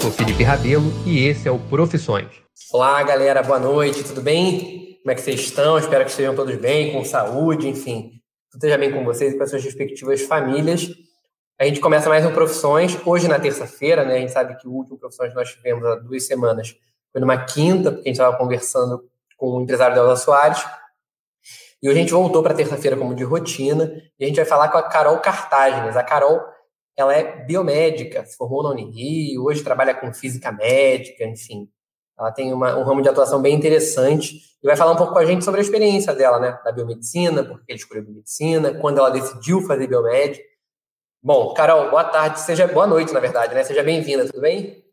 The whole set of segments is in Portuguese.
sou Felipe Rabelo e esse é o Profissões. Olá, galera, boa noite, tudo bem? Como é que vocês estão? Espero que estejam todos bem, com saúde, enfim, tudo esteja bem com vocês e com as suas respectivas famílias. A gente começa mais um Profissões, hoje na terça-feira, né? A gente sabe que o último Profissões que nós tivemos há duas semanas foi numa quinta, porque a gente estava conversando com o empresário Delta Soares. E hoje a gente voltou para terça-feira como de rotina, e a gente vai falar com a Carol Cartagens. A Carol ela é biomédica, se formou na Unirio, hoje trabalha com física médica, enfim. Ela tem uma, um ramo de atuação bem interessante e vai falar um pouco com a gente sobre a experiência dela, né, da biomedicina, porque ela escolheu biomedicina, quando ela decidiu fazer biomédica. Bom, Carol, boa tarde, seja boa noite, na verdade, né? Seja bem-vinda, tudo bem?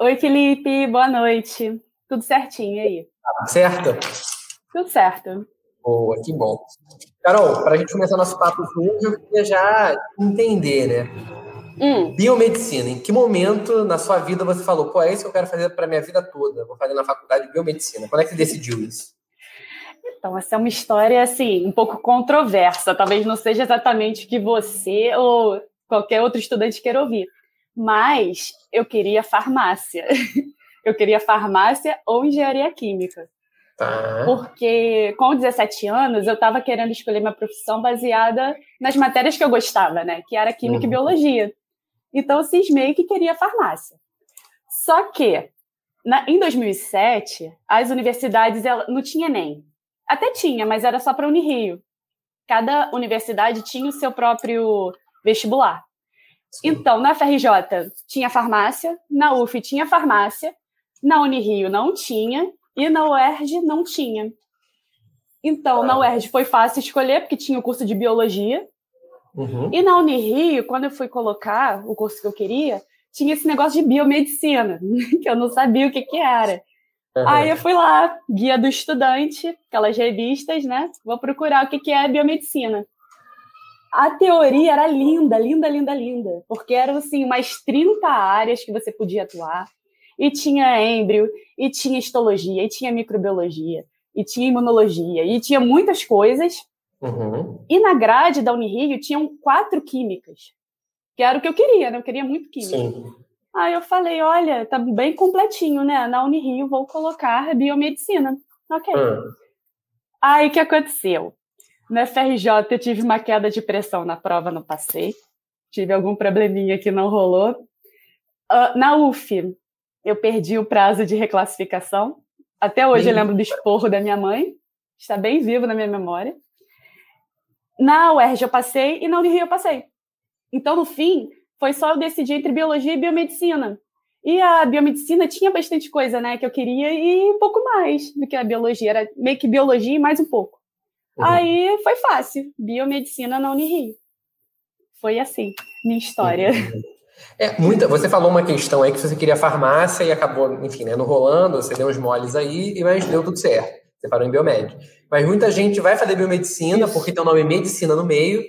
Oi, Felipe, boa noite. Tudo certinho aí? Certo? Tudo certo. Boa, que bom. Carol, para a gente começar nosso papo hoje, eu queria já entender, né? Hum. Biomedicina, em que momento na sua vida você falou, pô, é isso que eu quero fazer para minha vida toda, vou fazer na faculdade de biomedicina? Quando é que você decidiu isso? Então, essa é uma história, assim, um pouco controversa. Talvez não seja exatamente o que você ou qualquer outro estudante queira ouvir. Mas eu queria farmácia. Eu queria farmácia ou engenharia química. Tá. Porque com 17 anos eu estava querendo escolher minha profissão baseada nas matérias que eu gostava, né? Que era química uhum. e biologia. Então eu cismei que queria farmácia. Só que na, em 2007 as universidades ela, não tinha nem. Até tinha, mas era só para Unirio. Cada universidade tinha o seu próprio vestibular. Sim. Então, na FRJ tinha farmácia, na UF tinha farmácia, na Unirio não tinha, e na UERJ não tinha. Então, na UERJ foi fácil escolher, porque tinha o curso de biologia. Uhum. E na Unirio, quando eu fui colocar o curso que eu queria, tinha esse negócio de biomedicina, que eu não sabia o que, que era. Uhum. Aí eu fui lá, guia do estudante, aquelas revistas, né? Vou procurar o que, que é biomedicina. A teoria era linda, linda, linda, linda, porque eram assim umas 30 áreas que você podia atuar e tinha êmbrio, e tinha histologia, e tinha microbiologia, e tinha imunologia, e tinha muitas coisas. Uhum. E na grade da Unirio tinham quatro químicas, que era o que eu queria, né? Eu queria muito química. Sim. Aí eu falei, olha, tá bem completinho, né? Na Unirio vou colocar biomedicina. Ok. Uhum. Aí o que aconteceu? Na FRJ eu tive uma queda de pressão na prova, não passei. Tive algum probleminha que não rolou. Uh, na UF, eu perdi o prazo de reclassificação. Até hoje eu lembro do esporro da minha mãe, está bem vivo na minha memória. Na UERJ eu passei e na Unirio eu passei. Então, no fim, foi só eu decidir entre biologia e biomedicina. E a biomedicina tinha bastante coisa, né, que eu queria e um pouco mais do que a biologia. Era meio que biologia e mais um pouco. Uhum. Aí foi fácil. Biomedicina na Unirio. Foi assim, minha história. Uhum. É, muita, você falou uma questão aí que você queria farmácia e acabou, enfim, né, no rolando, você deu uns moles aí, mas deu tudo certo. Você parou em biomédico. Mas muita gente vai fazer biomedicina Isso. porque tem o nome medicina no meio,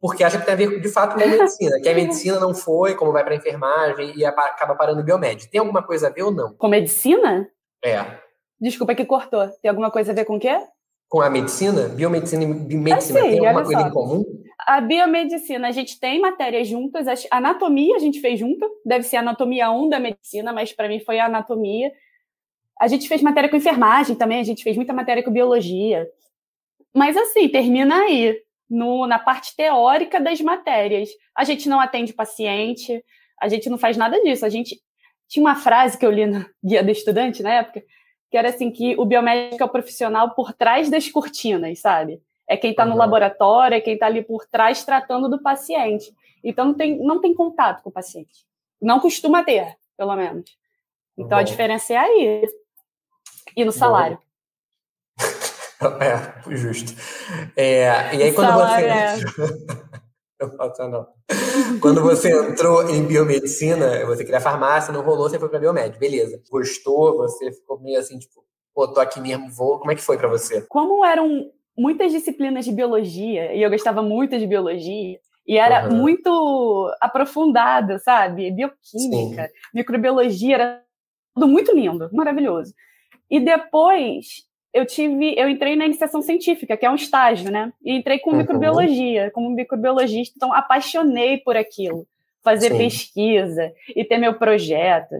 porque acha que tem a ver de fato com a medicina, que a medicina não foi, como vai para enfermagem e acaba parando em biomédico. Tem alguma coisa a ver ou não? Com medicina? É. Desculpa que cortou. Tem alguma coisa a ver com o quê? Com a medicina? Biomedicina e medicina assim, tem alguma coisa só. em comum? A biomedicina, a gente tem matérias juntas, a anatomia a gente fez junto, deve ser anatomia 1 da medicina, mas para mim foi a anatomia. A gente fez matéria com enfermagem também, a gente fez muita matéria com biologia. Mas assim, termina aí, no, na parte teórica das matérias. A gente não atende paciente, a gente não faz nada disso. A gente tinha uma frase que eu li no Guia do Estudante na época, que era assim que o biomédico é o profissional por trás das cortinas, sabe? É quem está no laboratório, é quem está ali por trás tratando do paciente. Então não tem, não tem contato com o paciente. Não costuma ter, pelo menos. Então Bom. a diferença é aí. E no salário. É, justo. É, e aí, quando você. É... não. Quando você entrou em biomedicina, você queria farmácia, não rolou, você foi para biomédica. Beleza. Gostou? Você ficou meio assim, tipo, pô, tô aqui mesmo, vou. Como é que foi para você? Como eram muitas disciplinas de biologia, e eu gostava muito de biologia, e era uhum. muito aprofundado, sabe? Bioquímica, Sim. microbiologia, era tudo muito lindo, maravilhoso. E depois eu tive, eu entrei na iniciação científica, que é um estágio, né? E entrei com uhum. microbiologia, como microbiologista, então apaixonei por aquilo. fazer Sim. pesquisa e ter meu projeto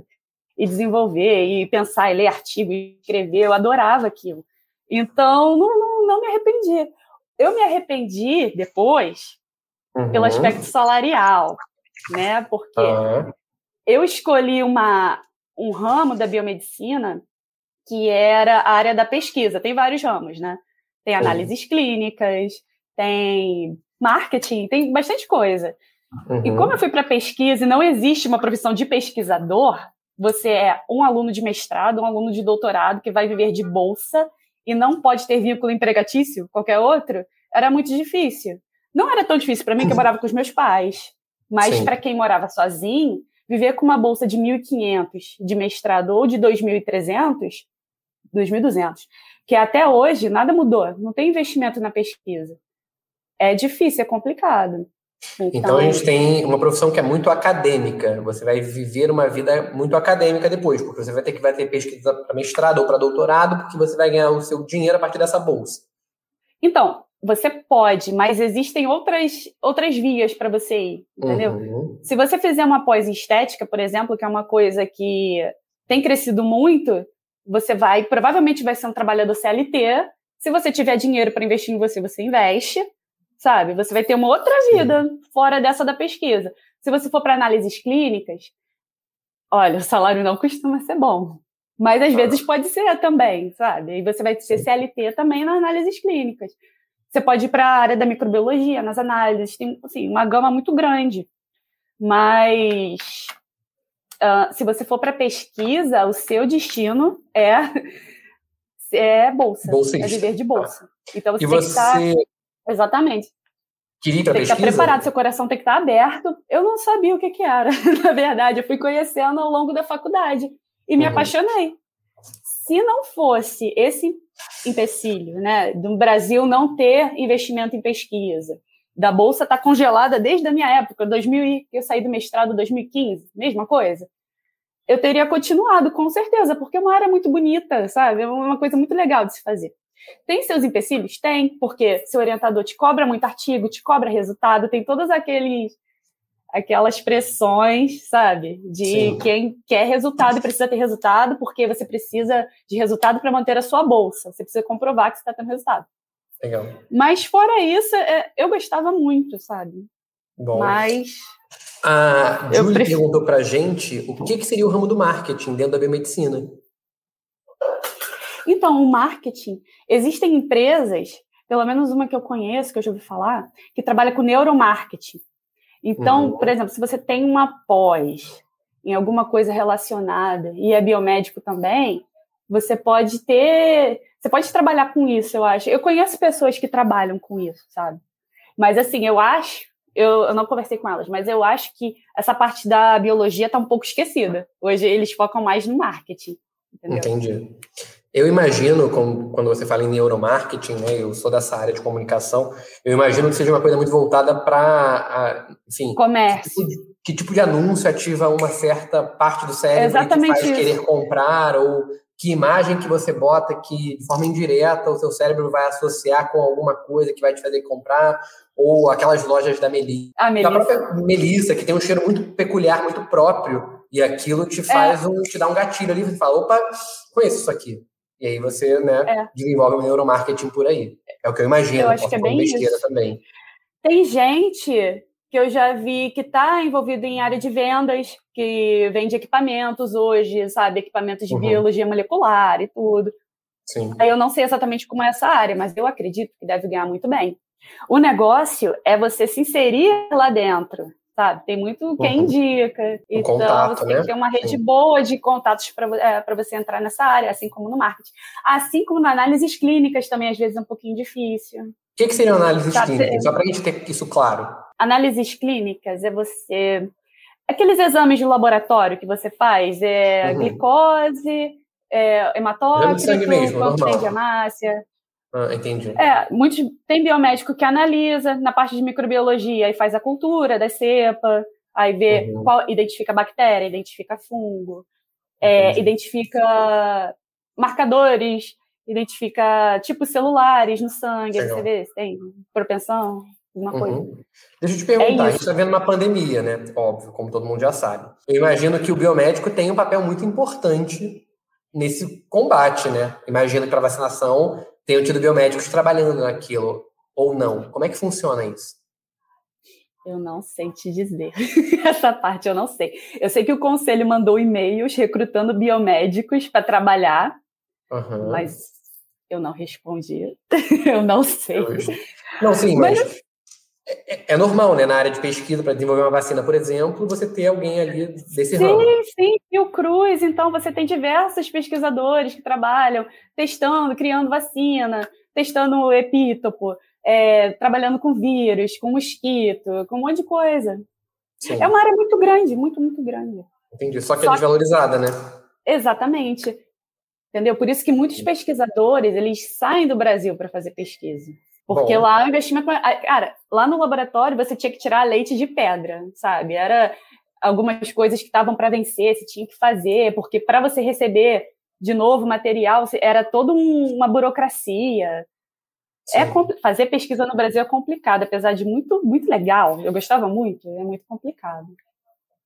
e desenvolver e pensar e ler artigo e escrever, eu adorava aquilo. Então, não, não, não me arrependi. Eu me arrependi depois uhum. pelo aspecto salarial, né? Porque uhum. eu escolhi uma, um ramo da biomedicina que era a área da pesquisa. Tem vários ramos, né? Tem análises uhum. clínicas, tem marketing, tem bastante coisa. E como eu fui para pesquisa e não existe uma profissão de pesquisador, você é um aluno de mestrado, um aluno de doutorado que vai viver de bolsa e não pode ter vínculo empregatício, qualquer outro, era muito difícil. Não era tão difícil para mim que eu morava com os meus pais, mas para quem morava sozinho, viver com uma bolsa de 1.500 de mestrado ou de 2.300, 2.200, que até hoje nada mudou, não tem investimento na pesquisa. É difícil, é complicado. Então, então, a gente tem uma profissão que é muito acadêmica. Você vai viver uma vida muito acadêmica depois, porque você vai ter que vai ter pesquisa para mestrado ou para doutorado, porque você vai ganhar o seu dinheiro a partir dessa bolsa. Então, você pode, mas existem outras, outras vias para você ir, entendeu? Uhum. Se você fizer uma pós estética, por exemplo, que é uma coisa que tem crescido muito, você vai, provavelmente vai ser um trabalhador CLT. Se você tiver dinheiro para investir em você, você investe sabe? Você vai ter uma outra vida Sim. fora dessa da pesquisa. Se você for para análises clínicas, olha, o salário não costuma ser bom. Mas às ah. vezes pode ser também, sabe? E você vai ser CLT também nas análises clínicas. Você pode ir para a área da microbiologia, nas análises, tem assim, uma gama muito grande. Mas uh, se você for para pesquisa, o seu destino é é bolsa, bolsa é viver de bolsa. Então você, e tem você... que estar Exatamente. Queria ir tem que estar preparado, seu coração tem que estar aberto. Eu não sabia o que, que era, na verdade. Eu fui conhecendo ao longo da faculdade e me uhum. apaixonei. Se não fosse esse empecilho, né, do Brasil não ter investimento em pesquisa, da bolsa estar tá congelada desde a minha época, 2000 eu saí do mestrado 2015, mesma coisa. Eu teria continuado com certeza, porque é uma área muito bonita, sabe? É uma coisa muito legal de se fazer. Tem seus empecilhos? Tem, porque seu orientador te cobra muito artigo, te cobra resultado, tem todas aqueles aquelas pressões, sabe? De Sim. quem quer resultado e precisa ter resultado, porque você precisa de resultado para manter a sua bolsa. Você precisa comprovar que você está tendo resultado. Legal. Mas fora isso, é, eu gostava muito, sabe? Bom. Mas. A Julie prefiro... perguntou para gente o que, que seria o ramo do marketing dentro da biomedicina. Então, o marketing, existem empresas, pelo menos uma que eu conheço, que eu já ouvi falar, que trabalha com neuromarketing. Então, uhum. por exemplo, se você tem uma pós em alguma coisa relacionada e é biomédico também, você pode ter, você pode trabalhar com isso, eu acho. Eu conheço pessoas que trabalham com isso, sabe? Mas assim, eu acho, eu, eu não conversei com elas, mas eu acho que essa parte da biologia está um pouco esquecida. Hoje eles focam mais no marketing. Entendeu? Entendi. Eu imagino, quando você fala em neuromarketing, né, eu sou dessa área de comunicação, eu imagino que seja uma coisa muito voltada para, enfim, comércio. Que tipo, de, que tipo, de, anúncio ativa uma certa parte do cérebro Exatamente que faz isso. querer comprar, ou que imagem que você bota que, de forma indireta, o seu cérebro vai associar com alguma coisa que vai te fazer comprar, ou aquelas lojas da Melissa. A, Melissa. a própria Melissa, que tem um cheiro muito peculiar, muito próprio, e aquilo te faz é. um, te dá um gatilho ali, você fala, opa, conheço isso aqui. E aí você, né, é. desenvolve o neuromarketing por aí. É o que eu imagino. Eu acho que é bem isso. também. Tem gente que eu já vi que está envolvido em área de vendas, que vende equipamentos hoje, sabe, equipamentos de uhum. biologia molecular e tudo. Sim. Aí eu não sei exatamente como é essa área, mas eu acredito que deve ganhar muito bem. O negócio é você se inserir lá dentro, sabe? Tem muito quem uhum. indica. O então, contato, você tem né? que ter uma rede Sim. boa de contatos para é, você entrar nessa área, assim como no marketing. Assim como na análises clínicas também, às vezes, é um pouquinho difícil. O que, que seriam análises sabe? clínicas? Só para a gente ter isso claro. Análises clínicas é você... Aqueles exames de laboratório que você faz, é uhum. glicose, é, hematócrito, quanto tem de hemácia. Ah, entendi. É, muitos, tem biomédico que analisa na parte de microbiologia e faz a cultura da cepa, aí vê uhum. qual, identifica bactéria, identifica fungo, é, identifica marcadores, identifica tipos celulares no sangue, Legal. você vê se tem propensão. alguma uhum. coisa. Deixa eu te perguntar, é a gente está vendo uma pandemia, né? Óbvio, como todo mundo já sabe. Eu imagino que o biomédico tem um papel muito importante nesse combate, né? Imagino que para vacinação tenham tido biomédicos trabalhando naquilo, ou não. Como é que funciona isso? Eu não sei te dizer. Essa parte eu não sei. Eu sei que o conselho mandou e-mails recrutando biomédicos para trabalhar, uhum. mas eu não respondi. eu não sei. Não, sim, mas, mas é, é, normal, né? Na área de pesquisa, para desenvolver uma vacina, por exemplo, você ter alguém ali desse sim, ramo. Sim, sim. E o Cruz, então, você tem diversos pesquisadores que trabalham testando, criando vacina, testando o epítopo é, trabalhando com vírus, com mosquito, com um monte de coisa. Sim. É uma área muito grande, muito, muito grande. Entendi. Só que Só é desvalorizada, né? Exatamente. Entendeu? Por isso que muitos pesquisadores, eles saem do Brasil para fazer pesquisa. Porque Bom. lá o investimento... Cara, lá no laboratório você tinha que tirar leite de pedra, sabe? Era algumas coisas que estavam para vencer, você tinha que fazer, porque para você receber de novo material, era toda um, uma burocracia. É fazer pesquisa no Brasil é complicado, apesar de muito muito legal. Eu gostava muito, é muito complicado.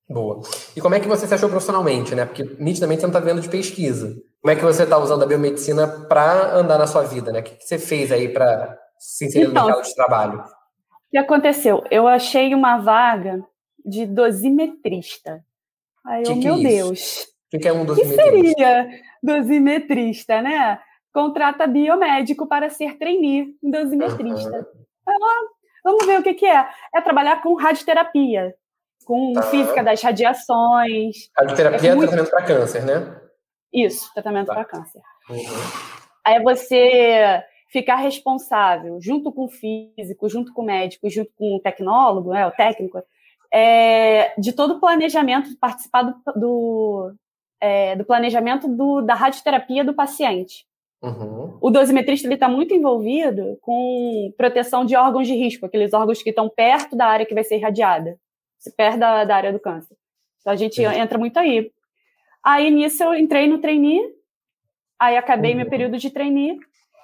Boa. E como é que você se achou profissionalmente, né? Porque nitidamente você não está vendo de pesquisa. Como é que você está usando a biomedicina para andar na sua vida, né? O que você fez aí para se inserir então, no mercado de trabalho? O que aconteceu? Eu achei uma vaga de dosimetrista. Aí que eu, que meu é Deus. O que é um dosimetrista? Que seria dosimetrista, né? contrata biomédico para ser trainee dosimetrista. Uhum. vamos ver o que, que é. É trabalhar com radioterapia, com tá. física das radiações. Radioterapia é, é muito... tratamento para câncer, né? Isso, tratamento tá. para câncer. Uhum. Aí é você ficar responsável, junto com o físico, junto com o médico, junto com o tecnólogo, né, o técnico, é, de todo o planejamento, participar do, do, é, do planejamento do, da radioterapia do paciente. Uhum. O dosimetrista está muito envolvido com proteção de órgãos de risco, aqueles órgãos que estão perto da área que vai ser irradiada, perto da, da área do câncer. Então a gente entra muito aí. Aí nisso eu entrei no trainee, aí acabei uhum. meu período de trainee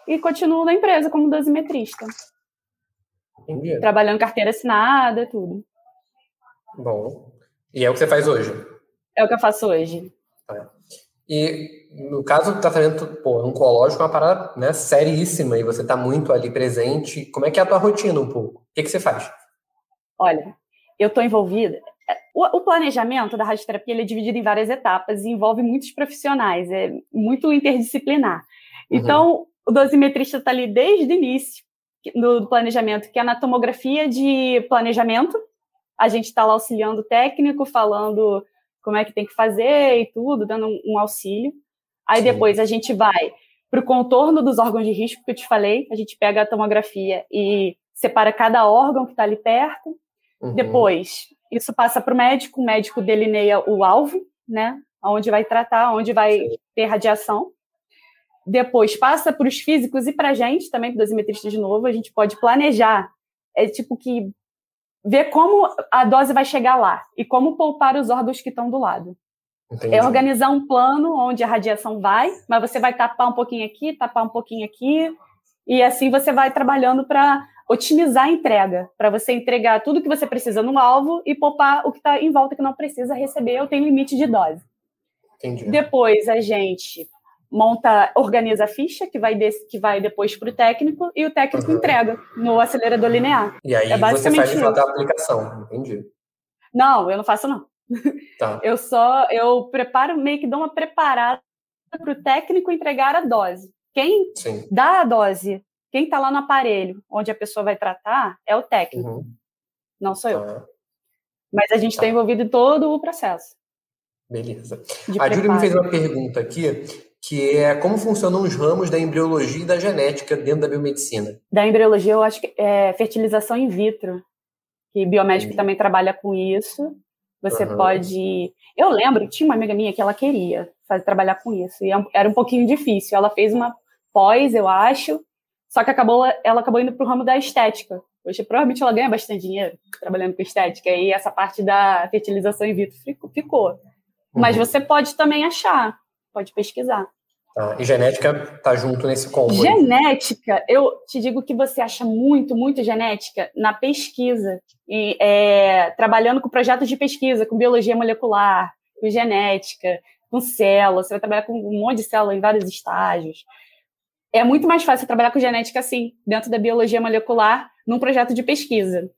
e continuo na empresa como dosimetrista. Entendi. Trabalhando carteira assinada, tudo. Bom. E é o que você faz hoje? É o que eu faço hoje. Tá. E no caso do tratamento pô, oncológico, é uma parada né, seríssima e você está muito ali presente. Como é que é a tua rotina um pouco? O que, que você faz? Olha, eu estou envolvida. O, o, planejamento da radioterapia ele é dividido em várias etapas e envolve muitos profissionais, é muito interdisciplinar. Uhum. O dosimetrista está ali desde o início do, planejamento, que é na tomografia de planejamento. A gente está lá auxiliando o técnico, falando como é que tem que fazer e tudo, dando um, um auxílio. Aí Sim. depois a gente vai para o contorno dos órgãos de risco que eu te falei, a gente pega a tomografia e separa cada órgão que está ali perto. Uhum. Depois, isso passa para o médico, o médico delineia o alvo, né? Onde vai tratar, onde vai ter radiação. Depois passa para os físicos e para a gente, também para dosimetrista de novo, a gente pode planejar. É tipo que ver como a dose vai chegar lá e como poupar os órgãos que estão do lado. Entendi. É organizar um plano onde a radiação vai, mas você vai tapar um pouquinho aqui, tapar um pouquinho aqui, e assim você vai trabalhando para otimizar a entrega, para você entregar tudo que você precisa no alvo e poupar o que está em volta que não precisa receber ou tem limite de dose. Entendi. Depois a gente monta, organiza a ficha que vai, desse, que vai depois para o técnico e o técnico uhum. entrega no acelerador linear. E aí é você faz fato a aplicação, entendi. Não, eu não faço não. Tá. Eu só eu preparo meio que dou uma preparada para o técnico entregar a dose. Quem Sim. dá a dose, quem está lá no aparelho onde a pessoa vai tratar é o técnico, uhum. não sou eu. Tá. Mas a gente está tá. envolvido em todo o processo. Beleza. A Júlia me fez uma pergunta aqui que é como funcionam os ramos da embriologia e da genética dentro da biomedicina. Da embriologia, eu acho que é fertilização in vitro, que biomédico também trabalha com isso. Você uhum. pode. Eu lembro, tinha uma amiga minha que ela queria fazer, trabalhar com isso, e é era um pouquinho difícil. Ela fez uma pós, eu acho, só que acabou, ela acabou indo para o ramo da estética. Hoje, provavelmente ela ganha bastante dinheiro trabalhando com estética, e essa parte da fertilização in vitro ficou. Mas uhum. você pode também achar, pode pesquisar. Tá. E genética está junto nesse combo. Genética, eu te digo que você acha muito, muito genética na pesquisa. E, é, trabalhando com projetos de pesquisa, com biologia molecular, com genética, com células, você vai trabalhar com um monte de célula em vários estágios. É muito mais fácil trabalhar com genética assim, dentro da biologia molecular, num projeto de pesquisa.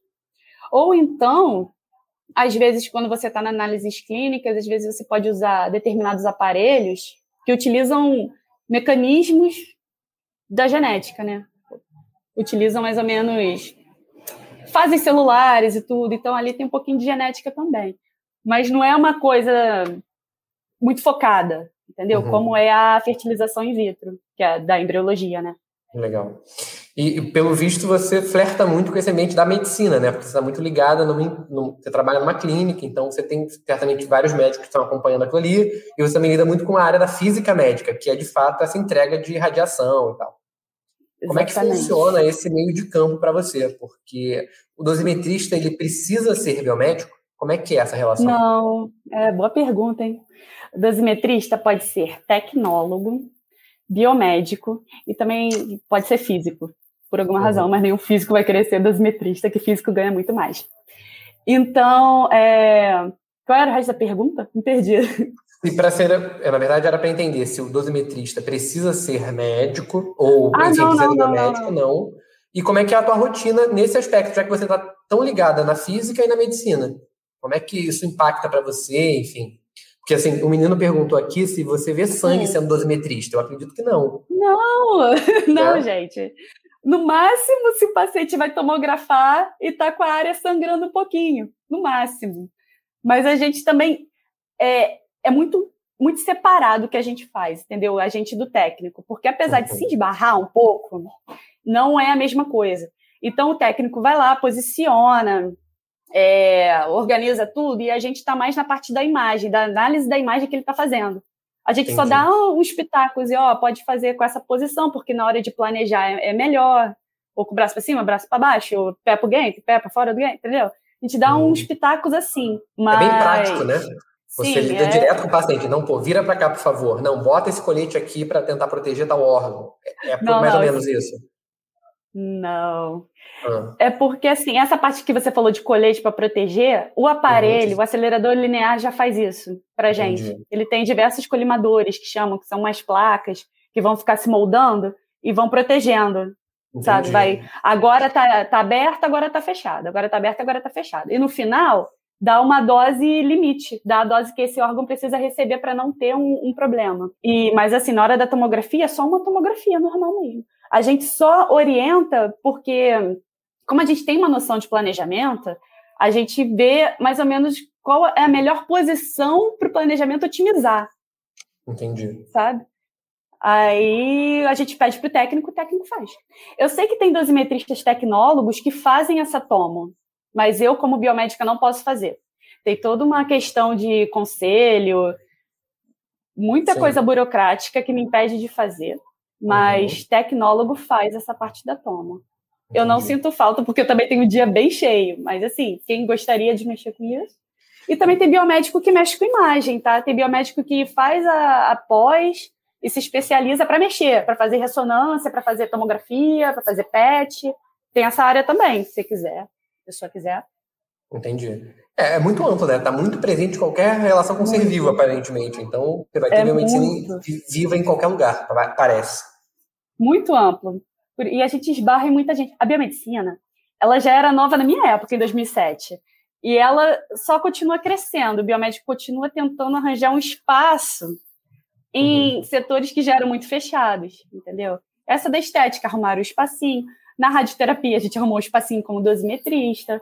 Ou então, às vezes, quando você está na análises clínicas, às vezes você pode usar determinados aparelhos que utilizam mecanismos da genética, né? Utilizam mais ou menos fases celulares e tudo, então ali tem um pouquinho de genética também. Mas não é uma coisa muito focada, entendeu? Uhum. Como é a fertilização in vitro, que é da embriologia, né? Legal. E, pelo visto, você flerta muito com esse ambiente da medicina, né? Porque você está muito ligada, você trabalha numa clínica, então você tem certamente vários médicos que estão acompanhando aquilo ali, e você também lida muito com a área da física médica, que é de fato essa entrega de radiação e tal. Como é que funciona esse meio de campo para você? Porque o dosimetrista ele precisa ser biomédico? Como é que é essa relação? Não, é boa pergunta, hein? O dosimetrista pode ser tecnólogo, biomédico e também pode ser físico, por alguma razão, mas nenhum físico vai querer ser dosimetrista, que físico ganha muito mais. Então, é... qual era o resto da pergunta? Me perdi. E para ser, é, na verdade, era para entender se o dosimetrista precisa ser médico ou ah, não, precisa não, de biomédico, não, não. E como é que é a tua rotina nesse aspecto, já que você está tão ligada na física e na medicina? Como é que isso impacta para você, enfim? Porque assim, o menino perguntou aqui se você vê sangue sendo dosimetrista. Eu acredito que não. Não, não, é. gente. No máximo, se o paciente vai tomografar e está com a área sangrando um pouquinho, no máximo. Mas a gente também é, é muito muito separado o que a gente faz, entendeu? A gente do técnico, porque apesar de se uhum. esbarrar um pouco, não é a mesma coisa. Então o técnico vai lá, posiciona, é, organiza tudo e a gente está mais na parte da imagem, da análise da imagem que ele está fazendo. A gente Entendi. só dá uns pitacos e, ó, pode fazer com essa posição, porque na hora de planejar é, é melhor. Ou com o braço para cima, braço para baixo, ou pé para o gank, pé para fora do gank, entendeu? A gente dá hum. uns pitacos assim. Mas... É bem prático, né? Você Sim, lida é... direto com o paciente. Não, pô, vira para cá, por favor. Não, bota esse colete aqui para tentar proteger tal órgão. É, é não, mais não, ou menos isso. Não. Ah. É porque, assim, essa parte que você falou de colete para proteger, o aparelho, uhum. o acelerador linear já faz isso para gente. Entendi. Ele tem diversos colimadores que chamam, que são umas placas que vão ficar se moldando e vão protegendo. Entendi. Sabe? Vai, agora tá, tá aberta, agora tá fechada. Agora tá aberta, agora tá fechada. E no final, dá uma dose limite, dá a dose que esse órgão precisa receber para não ter um, um, problema. E, mas assim, na hora da tomografia, é só uma tomografia normal mesmo. A gente só orienta porque, como a gente tem uma noção de planejamento, a gente vê mais ou menos qual é a melhor posição para o planejamento otimizar. Entendi. Sabe? Aí a gente pede para o técnico, o técnico faz. Eu sei que tem dosimetristas tecnólogos que fazem essa tomo, mas eu, como biomédica, não posso fazer. Tem toda uma questão de conselho, muita Sim. coisa burocrática que me impede de fazer. Mas uhum. tecnólogo faz essa parte da toma. Eu não sinto falta, porque eu também tenho um dia bem cheio. Mas, assim, quem gostaria de mexer com isso? E também tem biomédico que mexe com imagem, tá? Tem biomédico que faz a, a pós e se especializa para mexer, para fazer ressonância, para fazer tomografia, para fazer PET. Tem essa área também, se quiser, se a pessoa quiser. Entendi. É, é muito amplo, né? Está muito presente em qualquer relação com ser vivo, aparentemente. Então, você vai ter é biomedicina muito. viva em qualquer lugar, parece. Muito amplo. E a gente esbarra em muita gente. A biomedicina, ela já era nova na minha época, em 2007. E ela só continua crescendo. O biomédico continua tentando arranjar um espaço em uhum. setores que já eram muito fechados, entendeu? Essa da estética, arrumaram o espacinho. Na radioterapia, a gente arrumou um espacinho como dosimetrista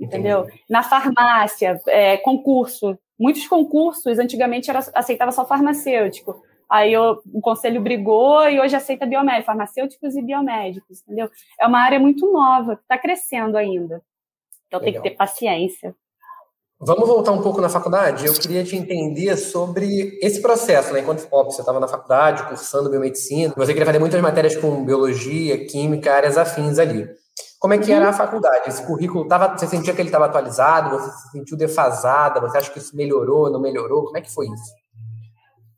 entendeu? Entendi. Na farmácia, é, concurso. Muitos concursos, antigamente, era, aceitava só farmacêutico. Aí o, o conselho brigou e hoje aceita biomédicos, farmacêuticos e biomédicos, entendeu? É uma área muito nova, está crescendo ainda. Então Legal. tem que ter paciência. Vamos voltar um pouco na faculdade? Eu queria te entender sobre esse processo, né? Enquanto você estava na faculdade, cursando biomedicina, você queria fazer muitas matérias com biologia, química, áreas afins ali. Como é que era a faculdade? Esse currículo tava, você sentia que ele estava atualizado? Você se sentiu defasada? Você acha que isso melhorou, não melhorou? Como é que foi isso?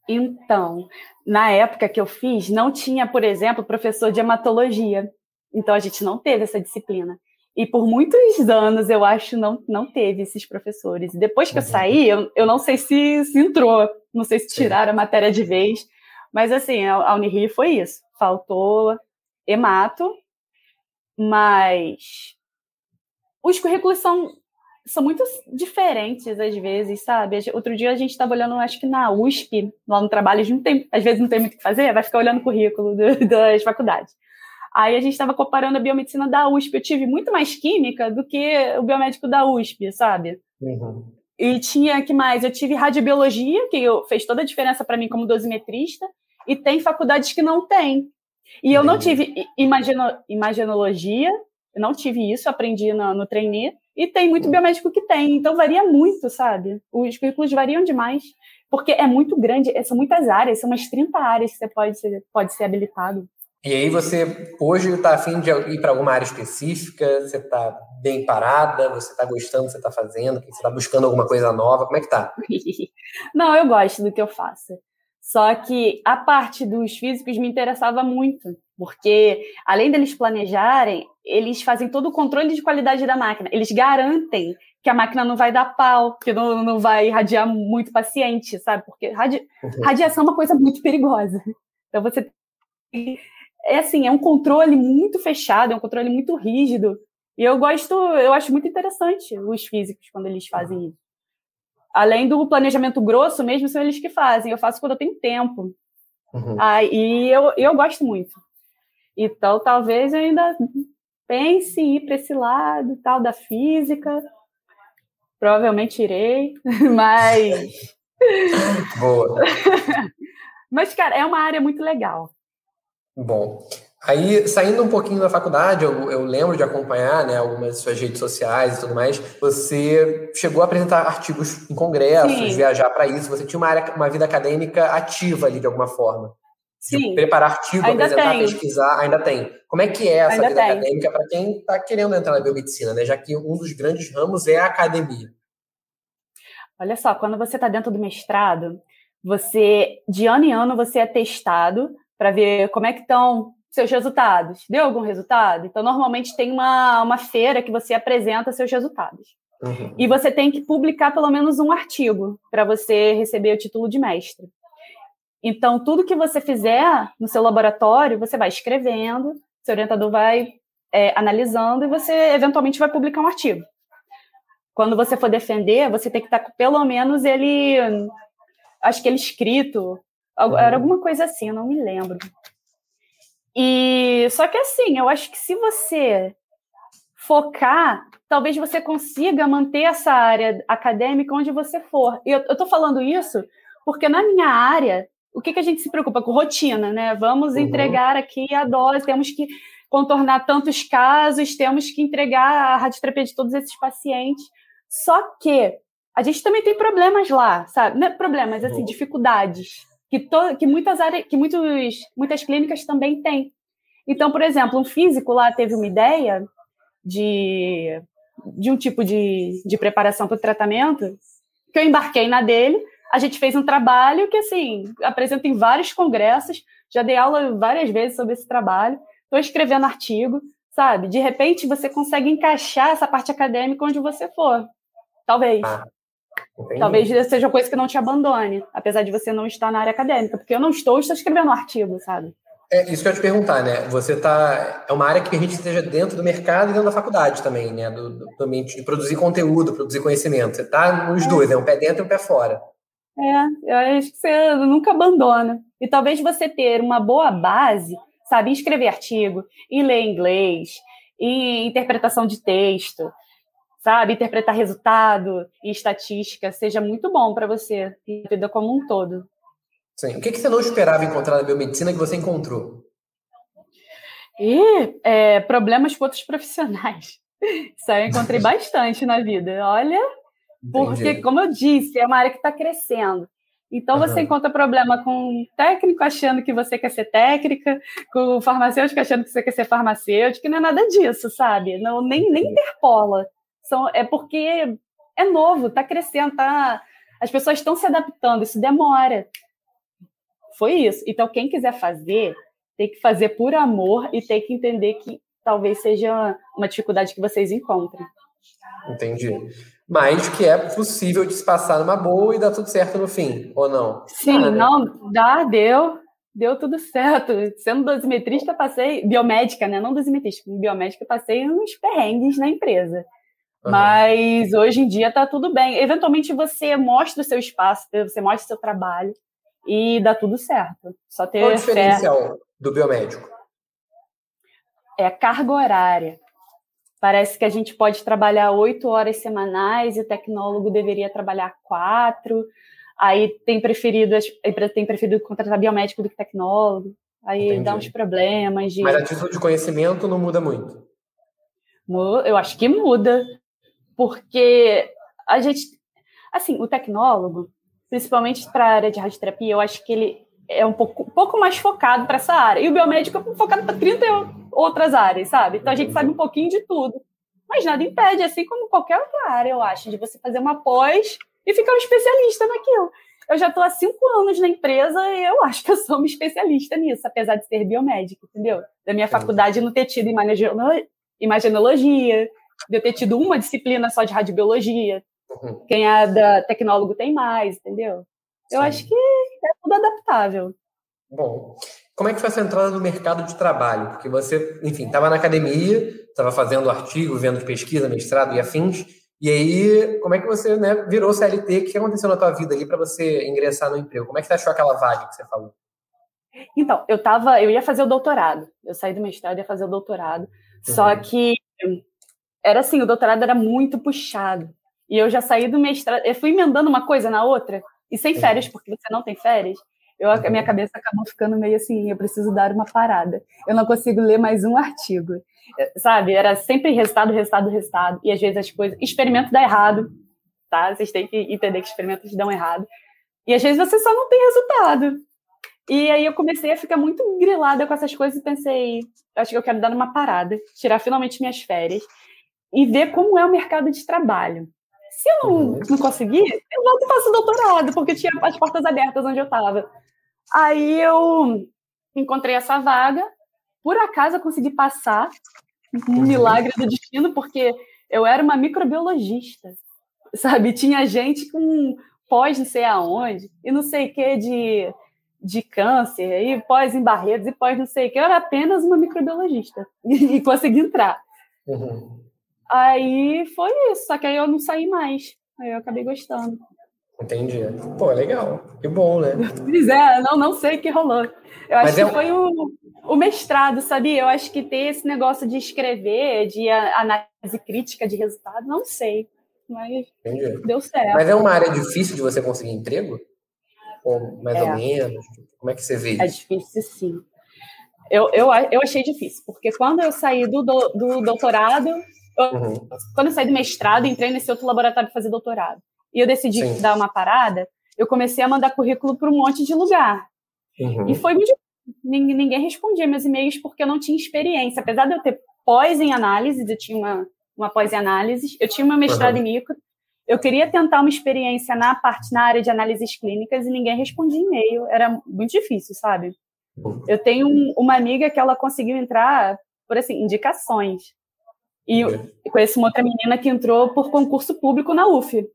Então, na época que eu fiz, não tinha, por exemplo, professor de hematologia. Então, a gente não teve essa disciplina. E por muitos anos, eu acho, não, não teve esses professores. Depois que eu uhum. saí, eu, eu não sei se, se entrou, não sei se tiraram a matéria de vez, mas assim, a, a Unirio foi isso. Faltou hemato, mas os currículos são, são muito diferentes às vezes, sabe? Outro dia a gente estava olhando, acho que na USP, lá no trabalho, não tem, às vezes não tem muito o que fazer, vai ficar olhando o currículo do, das faculdades. Aí a gente estava comparando a biomedicina da USP. Eu tive muito mais química do que o biomédico da USP, sabe? Uhum. E tinha que mais? Eu tive radiobiologia, que fez toda a diferença para mim como dosimetrista, e tem faculdades que não tem. E eu não tive imagino, imaginologia, eu não tive isso, aprendi no, no trainee, e tem muito biomédico que tem, então varia muito, sabe? Os currículos variam demais, porque é muito grande, são muitas áreas, são umas 30 áreas que você pode ser, pode ser habilitado. E aí você hoje está afim de ir para alguma área específica? Você está bem parada? Você está gostando do que você está fazendo? Você está buscando alguma coisa nova? Como é que tá? Não, eu gosto do que eu faço. Só que a parte dos físicos me interessava muito, porque além deles planejarem, eles fazem todo o controle de qualidade da máquina. Eles garantem que a máquina não vai dar pau, que não, não vai irradiar muito paciente, sabe? Porque radi uhum. radiação é uma coisa muito perigosa. Então você é assim, é um controle muito fechado, é um controle muito rígido. E eu gosto, eu acho muito interessante os físicos quando eles fazem isso. Além do planejamento grosso, mesmo são eles que fazem. Eu faço quando eu tenho tempo. Uhum. Ah, e eu, eu gosto muito. Então, talvez eu ainda pense em ir para esse lado tal da física. Provavelmente irei, mas. Boa. mas, cara, é uma área muito legal. Bom, aí saindo um pouquinho da faculdade, eu, eu, lembro de acompanhar né, algumas de suas redes sociais e tudo mais. Você chegou a apresentar artigos em congressos, Sim. viajar para isso. Você tinha uma, área, uma vida acadêmica ativa ali de alguma forma. Sim. preparar artigo, ainda apresentar, tem. pesquisar, ainda tem. Como é que é essa ainda vida tem. acadêmica para quem está querendo entrar na biomedicina, né? Já que um dos grandes ramos é a academia. Olha só, quando você está dentro do mestrado, você de ano em ano você é testado para ver como é que estão seus resultados. Deu algum resultado? Então, normalmente tem uma, uma feira que você apresenta seus resultados. Uhum. E você tem que publicar pelo menos um artigo para você receber o título de mestre. Então, tudo que você fizer no seu laboratório, você vai escrevendo, seu orientador vai é, analisando e você eventualmente vai publicar um artigo. Quando você for defender, você tem que estar com pelo menos ele, acho que ele escrito era alguma coisa assim, não me lembro. E só que assim, eu acho que se você focar, talvez você consiga manter essa área acadêmica onde você for. E eu, estou falando isso porque na minha área, o que, que a gente se preocupa com rotina, né? Vamos uhum. entregar aqui a dose, temos que contornar tantos casos, temos que entregar a radioterapia de todos esses pacientes. Só que a gente também tem problemas lá, sabe? Não é problemas, assim, uhum. dificuldades que, to, que muitas áreas, que muitos, muitas clínicas também têm. Então, por exemplo, um físico lá teve uma ideia de, de um tipo de, de preparação para o tratamento, que eu embarquei na dele, a gente fez um trabalho que, assim, apresenta em vários congressos, já dei aula várias vezes sobre esse trabalho, estou escrevendo artigo, sabe? De repente, você consegue encaixar essa parte acadêmica onde você for. Talvez. Ah, Entendi. Talvez seja coisa que não te abandone, apesar de você não estar na área acadêmica, porque eu não estou, estou escrevendo um artigo, sabe? É isso que eu ia te perguntar, né? Você tá. É uma área que permite que esteja dentro do mercado e dentro da faculdade também, né? Do, do ambiente de produzir conteúdo, produzir conhecimento. Você tá nos é. dois, é um pé dentro e um pé fora. É, eu acho que você nunca abandona. E talvez você ter uma boa base, sabe, em escrever artigo, em ler inglês, em interpretação de texto, sabe? Interpretar resultado e estatística seja muito bom para você e a vida como um todo. Sim. O que, que você não esperava encontrar na biomedicina que você encontrou? E é, problemas com outros profissionais. Isso aí eu encontrei bastante na vida. Olha, porque, Entendi. como eu disse, é uma área que está crescendo. Então, você uhum. encontra problema com técnico achando que você quer ser técnica, com farmacêutico achando que você quer ser farmacêutico, e não é nada disso, sabe? Não, nem, nem interpola são, é porque é novo, está crescendo, tá, as pessoas estão se adaptando, isso demora. foi isso. Então, quem quiser fazer, tem que fazer por amor e tem que entender que talvez seja uma dificuldade que vocês encontrem. Entendi. Mas que é possível de se passar numa boa e dar tudo certo no fim, ou não? Sim, ah, né? não, dá, deu, deu tudo certo. Sendo dosimetrista, passei, biomédica, né? Não dosimetrista, biomédica, passei uns perrengues na empresa. Uhum. Mas hoje em dia tá tudo bem. Eventualmente você mostra o seu espaço, você mostra o seu trabalho e dá tudo certo. Só ter Qual o diferencial fé. do biomédico? É carga horária. Parece que a gente pode trabalhar oito horas semanais e o tecnólogo deveria trabalhar quatro. Aí tem preferido, empresa tem preferido contratar biomédico do que tecnólogo. Aí Entendi. dá uns problemas. De... Mas a título de conhecimento não muda muito. Eu acho que muda, porque a gente, assim, o tecnólogo, principalmente para a área de radioterapia, eu acho que ele é um pouco, um pouco mais focado para essa área. E o biomédico é focado para 30 outras áreas, sabe? Então a gente sabe um pouquinho de tudo. Mas nada impede, assim como qualquer outra área, eu acho, de você fazer uma pós e ficar um especialista naquilo. Eu já estou há cinco anos na empresa e eu acho que eu sou uma especialista nisso, apesar de ser biomédica, entendeu? Da minha faculdade não ter tido imagenologia, de eu ter tido uma disciplina só de radiobiologia. Uhum. Quem é da tecnólogo tem mais, entendeu? Eu Sim. acho que é tudo adaptável. Bom, como é que foi essa entrada no mercado de trabalho? Porque você, enfim, estava na academia, estava fazendo artigo, vendo pesquisa, mestrado e afins, e aí, como é que você né, virou CLT? O que aconteceu na tua vida ali para você ingressar no emprego? Como é que você achou aquela vaga que você falou? Então, eu tava, eu ia fazer o doutorado. Eu saí do mestrado e ia fazer o doutorado. Uhum. Só que era assim, o doutorado era muito puxado. E eu já saí do mestrado, eu fui emendando uma coisa na outra, e sem férias, porque você não tem férias, eu, a minha cabeça acabou ficando meio assim, eu preciso dar uma parada. Eu não consigo ler mais um artigo. Sabe? Era sempre resultado, resultado, resultado. E às vezes as coisas. Experimento dá errado, tá? Vocês têm que entender que experimentos dão errado. E às vezes você só não tem resultado. E aí eu comecei a ficar muito grilada com essas coisas e pensei, acho que eu quero dar uma parada, tirar finalmente minhas férias e ver como é o mercado de trabalho. Se eu não, uhum. não conseguir, eu volto e faço doutorado, porque tinha as portas abertas onde eu estava. Aí eu encontrei essa vaga, por acaso eu consegui passar, um uhum. milagre do destino, porque eu era uma microbiologista, sabe? Tinha gente com pós não sei aonde, e não sei o que de, de câncer, e pós em Barretos, e pós não sei o que. Eu era apenas uma microbiologista, e, consegui entrar. Uhum. Aí foi isso, só que aí eu não saí mais. Aí eu acabei gostando. Entendi. Pô, legal. Que bom, né? Pois é, não, não sei o que rolou. Eu acho Mas que é... foi o, o mestrado, sabia? Eu acho que ter esse negócio de escrever, de análise crítica de resultado, não sei. Mas Entendi. deu certo. Mas é uma área difícil de você conseguir emprego? Ou mais é. ou menos? Como é que você vê é isso? É difícil, sim. Eu, eu, eu achei difícil, porque quando eu saí do, do, do doutorado, eu, uhum. quando eu saí do mestrado, entrei nesse outro laboratório para fazer doutorado e eu decidi Sim. dar uma parada, eu comecei a mandar currículo para um monte de lugar. Uhum. E foi muito ninguém, ninguém respondia meus e-mails porque eu não tinha experiência. Apesar de eu ter pós em análise, eu tinha uma, uma pós em análise, eu tinha uma mestrado uhum. em micro, eu queria tentar uma experiência na parte na área de análises clínicas e ninguém respondia e-mail. Era muito difícil, sabe? Uhum. Eu tenho um, uma amiga que ela conseguiu entrar por assim indicações. E eu conheço uma outra menina que entrou por concurso público na UF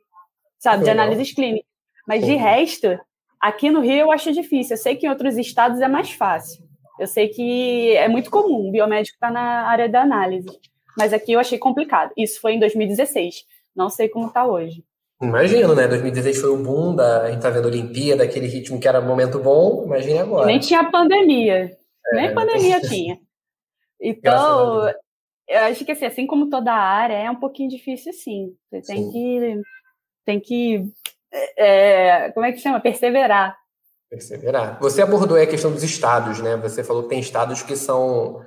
sabe, de análises clínicas. Mas de resto, aqui no Rio eu acho difícil. Eu sei que em outros estados é mais fácil. Eu sei que é muito comum o biomédico estar tá na área da análise. Mas aqui eu achei complicado. Isso foi em 2016. Não sei como está hoje. Imagino, né? 2016 foi o boom da. A gente tá vendo a Olimpíada, aquele ritmo que era momento bom. Imagine agora. Nem tinha pandemia. É. Nem pandemia tinha. Então, eu acho que assim, assim como toda área, é um pouquinho difícil, sim. Você tem sim. que tem que, é, como é que chama? Perseverar. Perseverar. Você abordou a questão dos estados, né? Você falou que tem estados que são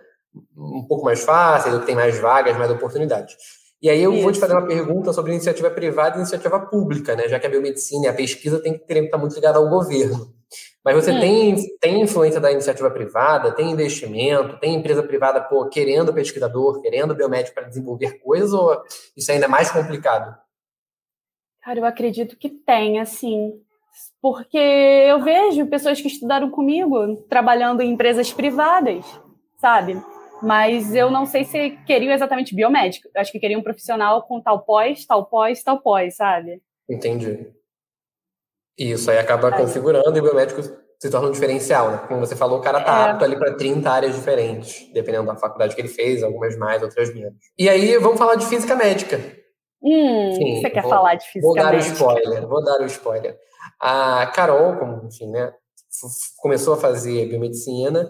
um pouco mais fáceis, ou que tem mais vagas, mais oportunidades. E aí eu Isso. vou te fazer uma pergunta sobre iniciativa privada e iniciativa pública, né? Já que a biomedicina e a pesquisa tem que estar muito ligada ao governo. Mas você hum. tem, tem influência da iniciativa privada, tem investimento, tem empresa privada pô, querendo pesquisador, querendo biomédico para desenvolver coisas, ou isso é ainda mais complicado? Cara, eu acredito que tem, assim, porque eu vejo pessoas que estudaram comigo trabalhando em empresas privadas, sabe? Mas eu não sei se queriam exatamente biomédico. Eu acho que queriam um profissional com tal pós, tal pós, tal pós, sabe? Entendi. Isso aí acaba configurando e o biomédico se torna um diferencial, né? Como você falou, o cara tá é. apto ali para 30 áreas diferentes, dependendo da faculdade que ele fez, algumas mais, outras menos. E aí, vamos falar de física médica. Hum, Sim, você quer vou, falar de física vou dar médica? O spoiler, vou dar o spoiler. A Carol, como, enfim, né, começou a fazer biomedicina,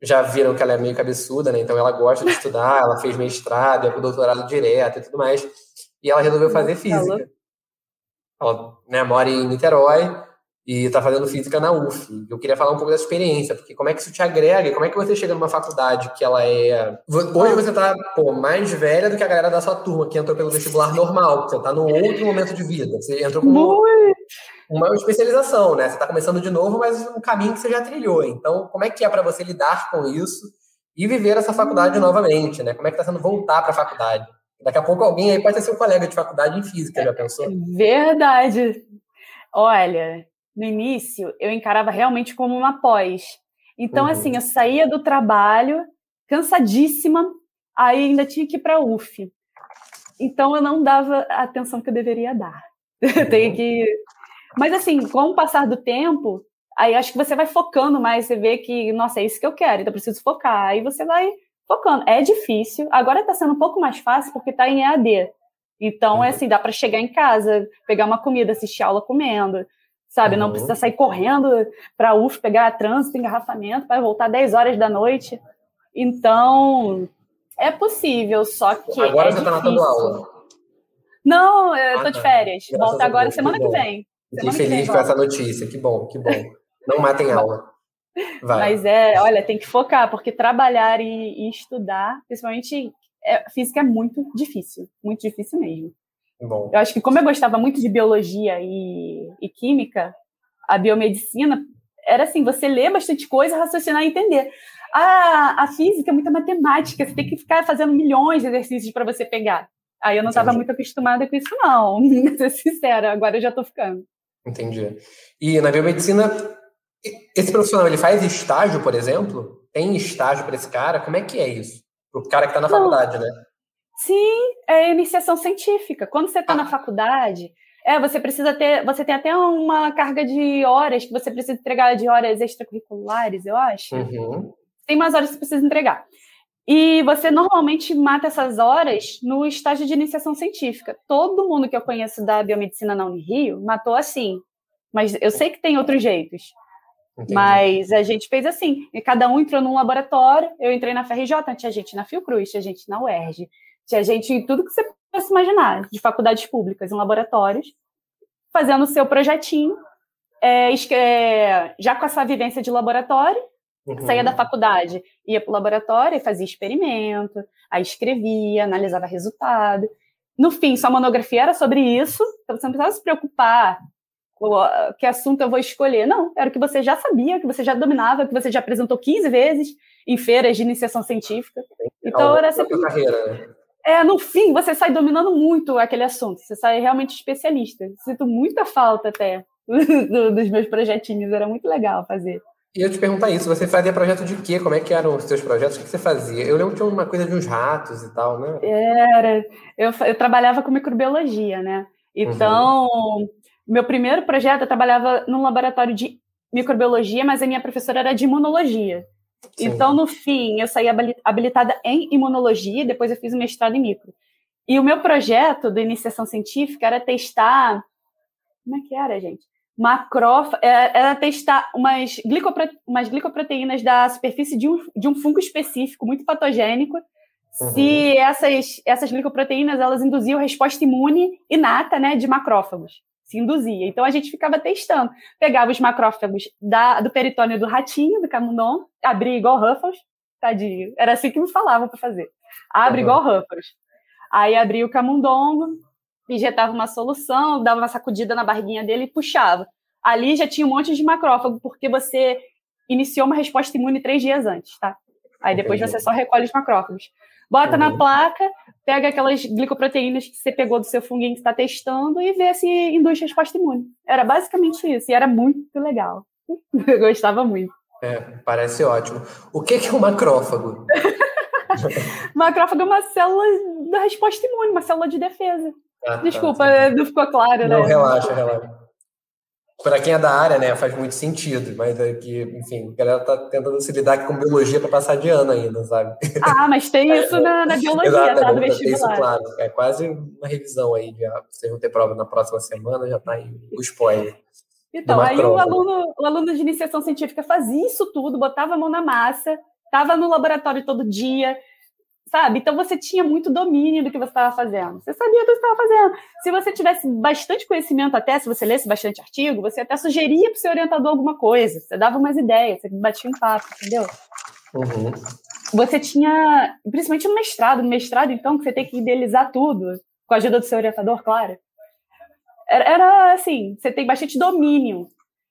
já viram que ela é meio cabeçuda, né? Então ela gosta de estudar, ela fez mestrado, é doutorado direto e tudo mais. E ela resolveu fazer física. Ela né, mora em Niterói e está fazendo física na UF. Eu queria falar um pouco dessa experiência, porque como é que isso te agrega? Como é que você chega numa faculdade que ela é. Hoje você está mais velha do que a galera da sua turma, que entrou pelo vestibular normal, você está num outro momento de vida. Você entrou com uma especialização, né? Você está começando de novo, mas um caminho que você já trilhou. Então, como é que é para você lidar com isso e viver essa faculdade novamente, né? Como é que está sendo voltar para a faculdade? Daqui a pouco alguém aí pode ser seu colega de faculdade em física, já pensou? Verdade. Olha, no início eu encarava realmente como uma pós. Então, uhum. assim, eu saía do trabalho cansadíssima, aí ainda tinha que ir para a UF. Então, eu não dava a atenção que eu deveria dar. Uhum. Tenho que mas assim, com o passar do tempo, aí acho que você vai focando mais, você vê que, nossa, é isso que eu quero, então eu preciso focar. Aí você vai focando. É difícil, agora está sendo um pouco mais fácil porque está em EAD. Então, é uhum. é assim, dá para chegar em casa, pegar uma comida, assistir aula comendo, sabe? Uhum. Não precisa sair correndo para a UF, pegar trânsito, engarrafamento, para voltar 10 horas da noite. Então, é possível, só que. Agora é você está na tua aula. Não, eu estou ah, de tá. férias. Volta agora semana que vem. Fiquei feliz com essa notícia, que bom, que bom. Não matem aula. Vai. Mas é, olha, tem que focar, porque trabalhar e, e estudar, principalmente é, física, é muito difícil, muito difícil mesmo. Bom. Eu acho que como eu gostava muito de biologia e, e química, a biomedicina era assim, você lê bastante coisa, raciocinar e entender. A, a física é muita matemática, você tem que ficar fazendo milhões de exercícios para você pegar. Aí eu não estava muito acostumada com isso, não, ser sincera, agora eu já estou ficando. Entendi. E na biomedicina, esse profissional ele faz estágio, por exemplo? Tem estágio para esse cara? Como é que é isso? Para o cara que está na Não. faculdade, né? Sim, é iniciação científica. Quando você está ah. na faculdade, é, você precisa ter, você tem até uma carga de horas que você precisa entregar de horas extracurriculares, eu acho. Uhum. Tem mais horas que você precisa entregar. E você normalmente mata essas horas no estágio de iniciação científica. Todo mundo que eu conheço da biomedicina na Unirio matou assim. Mas eu sei que tem outros jeitos. Entendi. Mas a gente fez assim. E cada um entrou num laboratório. Eu entrei na FRJ, tinha gente na Fiocruz, tinha gente na UERJ, tinha gente em tudo que você possa imaginar, de faculdades públicas, em laboratórios, fazendo o seu projetinho, é, é, já com essa vivência de laboratório, Uhum. Saía da faculdade, ia para o laboratório e fazia experimento, aí escrevia, analisava resultado. No fim, sua monografia era sobre isso, então você não precisava se preocupar que assunto eu vou escolher. Não, era o que você já sabia, que você já dominava, que você já apresentou 15 vezes em feiras de iniciação científica. Então, era sempre. Carreira. Né? É, no fim, você sai dominando muito aquele assunto, você sai realmente especialista. Sinto muita falta até dos meus projetinhos, era muito legal fazer. E eu te perguntar isso, você fazia projeto de quê? Como é que eram os seus projetos? O que você fazia? Eu lembro que tinha uma coisa de uns ratos e tal, né? Era. Eu, eu trabalhava com microbiologia, né? Então, uhum. Meu primeiro projeto, eu trabalhava num laboratório de microbiologia, mas a minha professora era de imunologia. Sim. Então, no fim, eu saí habilitada em imunologia, depois eu fiz o mestrado em micro. E o meu projeto de iniciação científica era testar. Como é que era, gente? macrófago, é, era testar umas, glicoprote, umas glicoproteínas da superfície de um, de um fungo específico, muito patogênico, uhum. se essas, essas glicoproteínas elas induziam resposta imune inata né, de macrófagos. Se induzia. Então a gente ficava testando. Pegava os macrófagos da, do peritônio do ratinho, do camundongo, abria igual Ruffles, tadinho. Era assim que me falavam para fazer. Abre uhum. igual Ruffles. Aí abria o camundongo, injetava uma solução, dava uma sacudida na barriguinha dele e puxava. Ali já tinha um monte de macrófago, porque você iniciou uma resposta imune três dias antes, tá? Aí depois Entendi. você só recolhe os macrófagos. Bota uhum. na placa, pega aquelas glicoproteínas que você pegou do seu funguinho que está testando e vê se induz resposta imune. Era basicamente isso, e era muito legal. Eu gostava muito. É, parece ótimo. O que é um macrófago? macrófago é uma célula da resposta imune, uma célula de defesa. Ah, tá, Desculpa, tá, não ficou claro, né? Não, relaxa, relaxa. Para quem é da área, né, faz muito sentido, mas é que, enfim, a galera tá tentando se lidar com biologia para passar de ano ainda, sabe? Ah, mas tem isso na, na biologia, Exato, tá? Do vestibular. Isso, claro. É quase uma revisão aí, ah, vocês vão ter prova na próxima semana, já tá aí o spoiler. Então, aí o aluno, o aluno de iniciação científica fazia isso tudo, botava a mão na massa, estava no laboratório todo dia, sabe? Então você tinha muito domínio do que você estava fazendo. Você sabia do que você estava fazendo. Se você tivesse bastante conhecimento até, se você lesse bastante artigo, você até sugeria para o seu orientador alguma coisa. Você dava umas ideias, você batia um papo, entendeu? Uhum. Você tinha, principalmente no mestrado, no mestrado, então, que você tem que idealizar tudo, com a ajuda do seu orientador, claro. Era, era assim, você tem bastante domínio.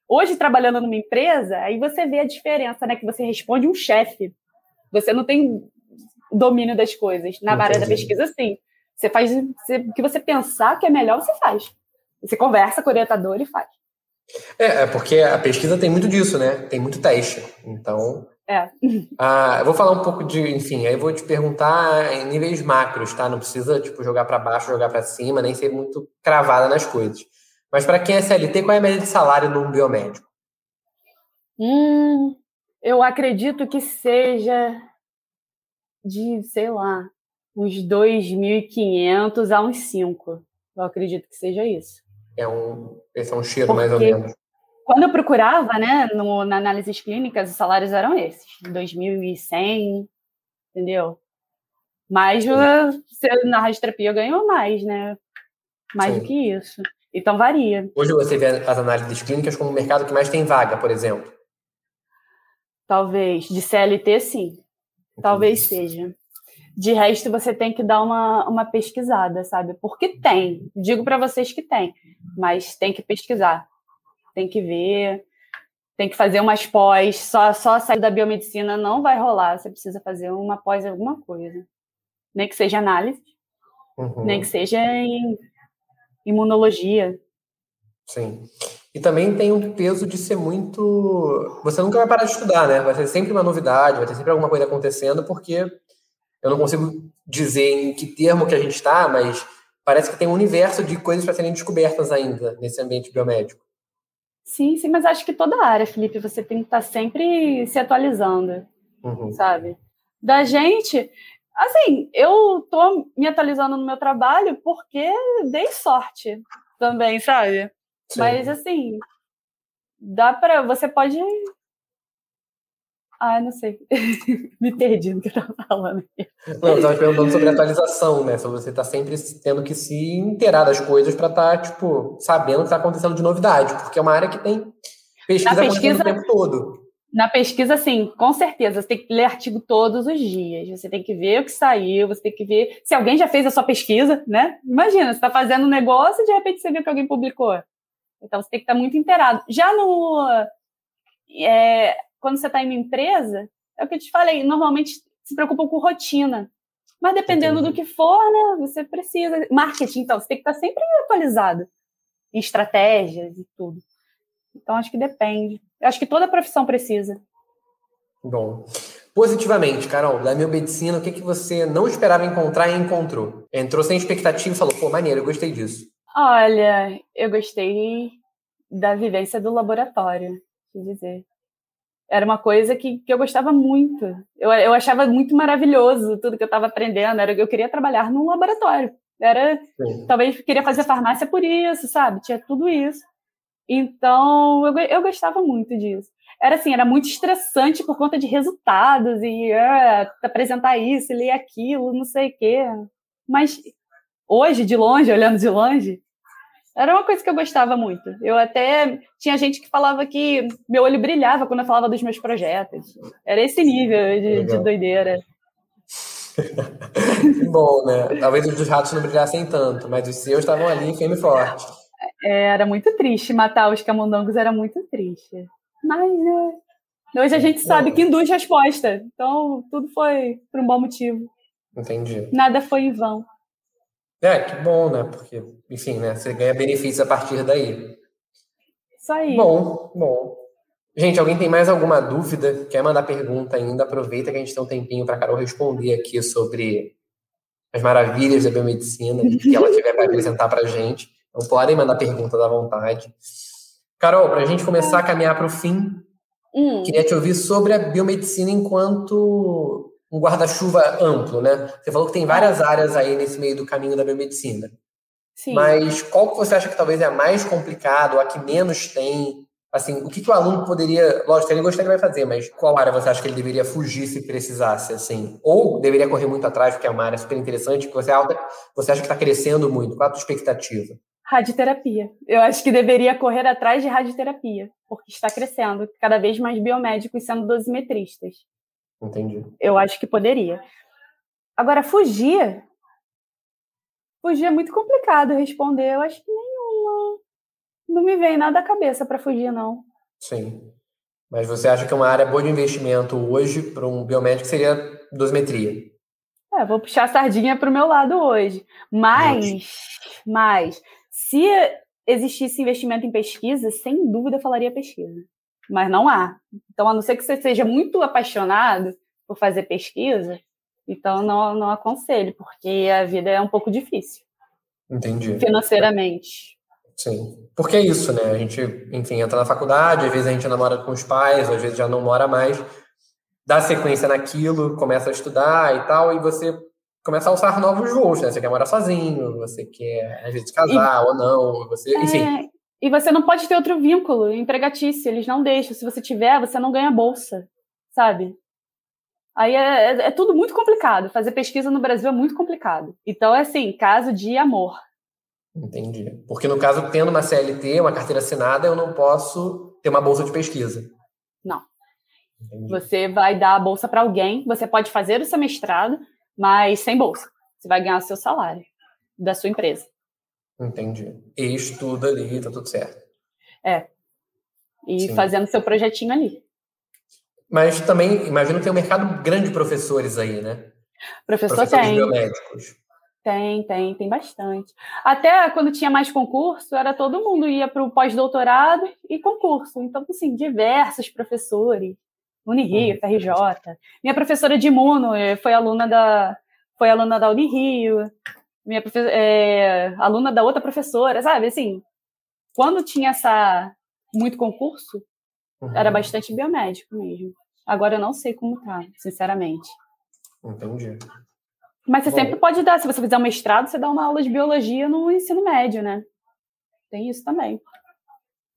Hoje, trabalhando numa empresa, aí você vê a diferença, né? Que você responde um chefe. Você não tem domínio das coisas. Na área da pesquisa, sim. Você faz o que você pensar que é melhor, você faz. Você conversa com o orientador e faz. É, é porque a pesquisa tem muito disso, né? Tem muito teste. Então. É. Ah, eu vou falar um pouco de, enfim, aí eu vou te perguntar em níveis macros, tá? Não precisa, tipo, jogar para baixo, jogar para cima, nem ser muito cravada nas coisas. Mas para quem é CLT, qual é a média de salário no biomédico? Hum, eu acredito que seja de, sei lá, uns 2.500 a uns 5. Eu acredito que seja isso. É um, esse é um cheiro Porque mais ou menos. Quando eu procurava, né, no, na análises clínicas, os salários eram esses, 2.100, entendeu? Mas você, na radioterapia ganhou mais, né? Mais Sim. do que isso. Então varia. Hoje você vê as análises clínicas como o mercado que mais tem vaga, por exemplo? Talvez. De CLT, sim. Talvez seja. De resto, você tem que dar uma, uma pesquisada, sabe? Porque tem. Digo para vocês que tem. Mas tem que pesquisar. Tem que ver. Tem que fazer umas pós. Só, só sair da biomedicina não vai rolar. Você precisa fazer uma pós alguma coisa. Nem que seja análise. Uhum. Nem que seja em imunologia. Sim. E também tem um peso de ser muito. Você nunca vai parar de estudar, né? Vai ter sempre uma novidade, vai ter sempre alguma coisa acontecendo, porque eu não consigo dizer em que termo que a gente está, mas parece que tem um universo de coisas para serem descobertas ainda nesse ambiente biomédico. Sim, sim, mas acho que toda área, Felipe, você tem que estar tá sempre se atualizando, uhum. sabe? Da gente, assim, eu tô me atualizando no meu trabalho porque dei sorte também, sabe? Sim. Mas assim, dá para você pode ah, não sei. Me perdi no que eu estava falando. Não, eu estava perguntando sobre atualização, né? Sobre você tá sempre tendo que se inteirar das coisas para estar, tá, tipo, sabendo o que está acontecendo de novidade, porque é uma área que tem pesquisa, pesquisa o tempo todo. Na pesquisa, sim, com certeza. Você tem que ler artigo todos os dias. Você tem que ver o que saiu, você tem que ver se alguém já fez a sua pesquisa, né? Imagina, você está fazendo um negócio e de repente você vê que alguém publicou. Então você tem que estar muito inteirado. Já no. É, quando você está em uma empresa, é o que eu te falei, normalmente se preocupam com rotina. Mas dependendo do que for, né, você precisa. Marketing, então, você tem que estar sempre atualizado em estratégias e tudo. Então, acho que depende. Eu acho que toda profissão precisa. Bom. Positivamente, Carol, da biomedicina, o que, que você não esperava encontrar e encontrou? Entrou sem expectativa e falou, pô, maneiro, eu gostei disso. Olha, eu gostei da vivência do laboratório, quer dizer. Era uma coisa que, que eu gostava muito. Eu, eu achava muito maravilhoso tudo que eu estava aprendendo. Era, eu queria trabalhar num laboratório. Era, Sim. talvez queria fazer farmácia por isso, sabe? Tinha tudo isso. Então, eu, eu gostava muito disso. Era assim, era muito estressante por conta de resultados e uh, apresentar isso, ler aquilo, não sei o quê. Mas hoje, de longe, olhando de longe, era uma coisa que eu gostava muito. Eu até tinha gente que falava que meu olho brilhava quando eu falava dos meus projetos. Era esse nível de, de doideira. Bom, né? Talvez os dos ratos não brilhassem tanto, mas os seus estavam ali firme e forte. É, era muito triste. Matar os camundongos era muito triste. Mas, né? Hoje a gente sabe que induz resposta. Então, tudo foi por um bom motivo. Entendi. Nada foi em vão. É, que bom, né? Porque, enfim, né? Você ganha benefícios a partir daí. Isso aí. Bom, bom. Gente, alguém tem mais alguma dúvida? Quer mandar pergunta ainda? Aproveita que a gente tem um tempinho para a Carol responder aqui sobre as maravilhas da biomedicina que ela tiver para apresentar para a gente. Então, podem mandar pergunta à vontade. Carol, para a gente começar a caminhar para o fim, hum. queria te ouvir sobre a biomedicina enquanto um guarda-chuva amplo, né? Você falou que tem várias áreas aí nesse meio do caminho da biomedicina. Sim. Mas qual que você acha que talvez é a mais complicado, a que menos tem? Assim, o que, que o aluno poderia. Lógico, ele gostaria vai fazer, mas qual área você acha que ele deveria fugir se precisasse, assim? Ou deveria correr muito atrás, porque é uma área super interessante, que você, é você acha que está crescendo muito? Qual a tua expectativa? Radioterapia. Eu acho que deveria correr atrás de radioterapia, porque está crescendo, cada vez mais biomédicos sendo dosimetristas. Entendi. Eu acho que poderia. Agora, fugir. Fugir é muito complicado responder. Eu acho que nenhuma. Não me vem nada à cabeça para fugir, não. Sim. Mas você acha que uma área boa de investimento hoje para um biomédico seria dosimetria? É, vou puxar a sardinha para o meu lado hoje. Mas, mas, se existisse investimento em pesquisa, sem dúvida falaria pesquisa mas não há. Então, a não ser que você seja muito apaixonado por fazer pesquisa, então não, não aconselho, porque a vida é um pouco difícil. Entendi. Financeiramente. Sim. Porque é isso, né? A gente, enfim, entra na faculdade, às vezes a gente namora com os pais, às vezes já não mora mais, dá sequência naquilo, começa a estudar e tal, e você começa a alçar novos voos, né? Você quer morar sozinho, você quer, às vezes, casar e... ou não, você, enfim. É... E você não pode ter outro vínculo empregatício, eles não deixam. Se você tiver, você não ganha bolsa, sabe? Aí é, é, é, tudo muito complicado. Fazer pesquisa no Brasil é muito complicado. Então, é assim, caso de amor. Entendi. Porque no caso, tendo uma CLT, uma carteira assinada, eu não posso ter uma bolsa de pesquisa. Não. Entendi. Você vai dar a bolsa para alguém, você pode fazer o seu mestrado, mas sem bolsa. Você vai ganhar o seu salário da sua empresa. Entendi. E estuda ali, tá tudo certo. É. E Sim. fazendo seu projetinho ali. Mas também, imagino que tem um mercado grande de professores aí, né? Professor professores tem. biomédicos. Tem, tem, tem bastante. Até quando tinha mais concurso, era todo mundo ia para o pós-doutorado e concurso. Então, assim, diversos professores. Unirio, uhum. FRJ. Minha professora de imuno eh, foi aluna da, foi aluna da Unirio minha é, aluna da outra professora, sabe? Assim, quando tinha essa muito concurso, uhum. era bastante biomédico mesmo. Agora eu não sei como tá, sinceramente. Entendi. Mas você Bom, sempre pode dar, se você fizer um mestrado, você dá uma aula de biologia no ensino médio, né? Tem isso também.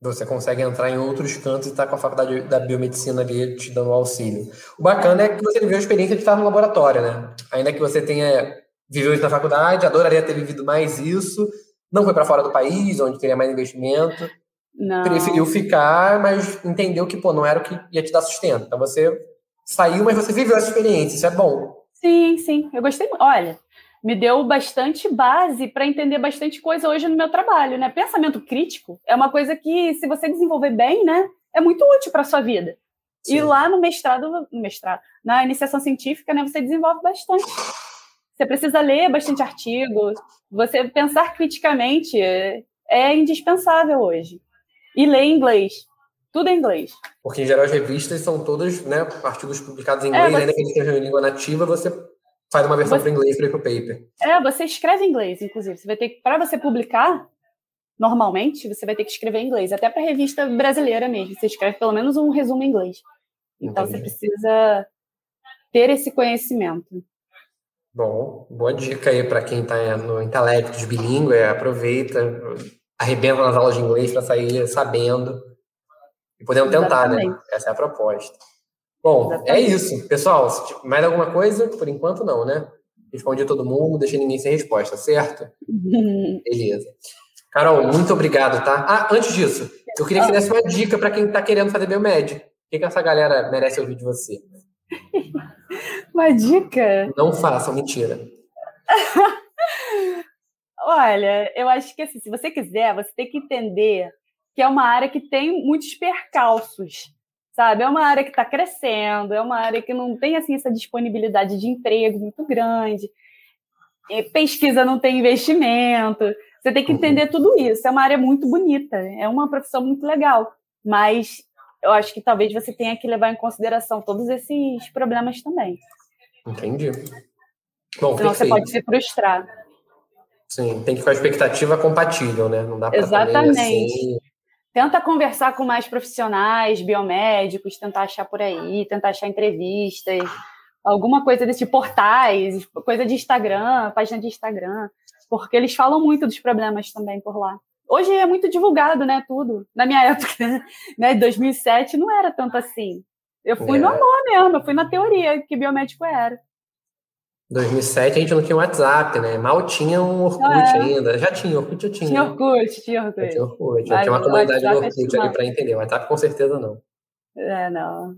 Você consegue entrar em outros cantos e estar tá com a faculdade da biomedicina ali te dando auxílio. O bacana é que você viveu a experiência de estar no laboratório, né? Ainda que você tenha viveu isso na faculdade, adoraria ter vivido mais isso, não foi para fora do país, onde teria mais investimento. Não. Preferiu ficar, mas entendeu que, pô, não era o que ia te dar sustento. Então você saiu, mas você viveu essa experiência, isso é bom. Sim, sim. Eu gostei. Olha, me deu bastante base para entender bastante coisa hoje no meu trabalho, né? Pensamento crítico é uma coisa que, se você desenvolver bem, né, é muito útil para sua vida. Sim. E lá no mestrado, no mestrado, na iniciação científica, né, você desenvolve bastante. Você precisa ler bastante artigo. Você pensar criticamente é indispensável hoje. E ler inglês. Tudo em inglês. Porque, em geral, as revistas são todas né, artigos publicados em é, inglês, é, você... ainda que eles estejam em língua nativa, você faz uma versão para inglês para ir para o paper. É, você escreve em inglês, inclusive. Você vai ter para você publicar, normalmente, você vai ter que escrever em inglês. Até para revista brasileira mesmo. Você escreve pelo menos um resumo em inglês. Então, Entendi. você precisa ter esse conhecimento. Bom, boa dica aí para quem está no intelecto bilíngue, aproveita, arrebenta nas aulas de inglês para sair sabendo e podendo tentar, né? Exatamente. né? Essa é a proposta. Bom, é Exatamente. é isso. Pessoal, mais alguma coisa? Por enquanto não, né? Respondi todo mundo, deixei ninguém sem resposta, certo? Beleza. Carol, muito obrigado, tá? Ah, antes disso, eu queria que você desse uma dica para quem está querendo fazer biomed. O que, que essa galera merece ouvir de você? Uma dica? Não façam, mentira. Olha, eu acho que assim, se você quiser, você tem que entender que é uma área que tem muitos percalços. sabe? É uma área que está crescendo, é uma área que não tem assim essa disponibilidade de emprego muito grande, pesquisa não tem investimento. Você tem que uhum. entender tudo isso. É uma área muito bonita, é uma profissão muito legal, mas eu acho que talvez você tenha que levar em consideração todos esses problemas também. Entendi. Bom, Senão perfeito. você pode se frustrar. Sim, tem que ficar a expectativa compatível, né? Não dá para Exatamente. Assim... Tenta conversar com mais profissionais, biomédicos, tentar achar por aí, tentar achar entrevistas, alguma coisa desse portais, coisa de Instagram, página de Instagram, porque eles falam muito dos problemas também por lá. Hoje é muito divulgado, né, tudo. Na minha época, né, 2007, não era tanto assim. Eu fui é. no amor mesmo, eu fui na teoria que biomédico era. 2007 a gente não tinha WhatsApp, né? Mal tinha um Orkut é. ainda. Já tinha, Orkut já tinha. Tinha Orkut, tinha Orkut. Já tinha Orkut. Já tinha uma comunidade no Orkut ali para entender. O WhatsApp com certeza não. É, não.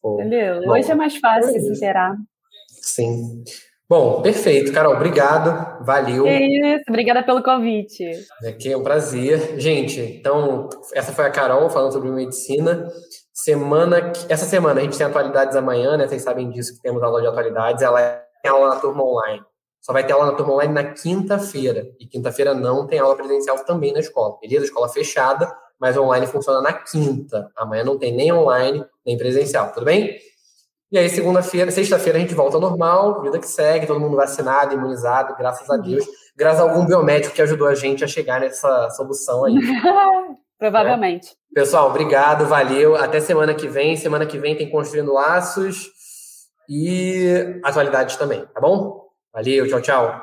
Pô. Entendeu? Bom, Hoje é mais fácil é se interar. Sim. Bom, perfeito, Carol. Obrigado. Valeu. É isso. Obrigada pelo convite. Aqui é um prazer. Gente, então, essa foi a Carol falando sobre medicina. Semana, essa semana a gente tem atualidades amanhã, né? Vocês sabem disso que temos aula de atualidades. Ela é aula na turma online. Só vai ter aula na turma online na quinta-feira. E quinta-feira não tem aula presencial também na escola. Beleza? Escola fechada, mas online funciona na quinta. Amanhã não tem nem online, nem presencial. Tudo bem? E aí, segunda-feira, sexta-feira, a gente volta ao normal, vida que segue, todo mundo vacinado, imunizado, graças a Deus. Graças a algum biomédico que ajudou a gente a chegar nessa solução aí. Provavelmente. É. Pessoal, obrigado, valeu. Até semana que vem. Semana que vem tem Construindo Laços e atualidades também, tá bom? Valeu, tchau, tchau.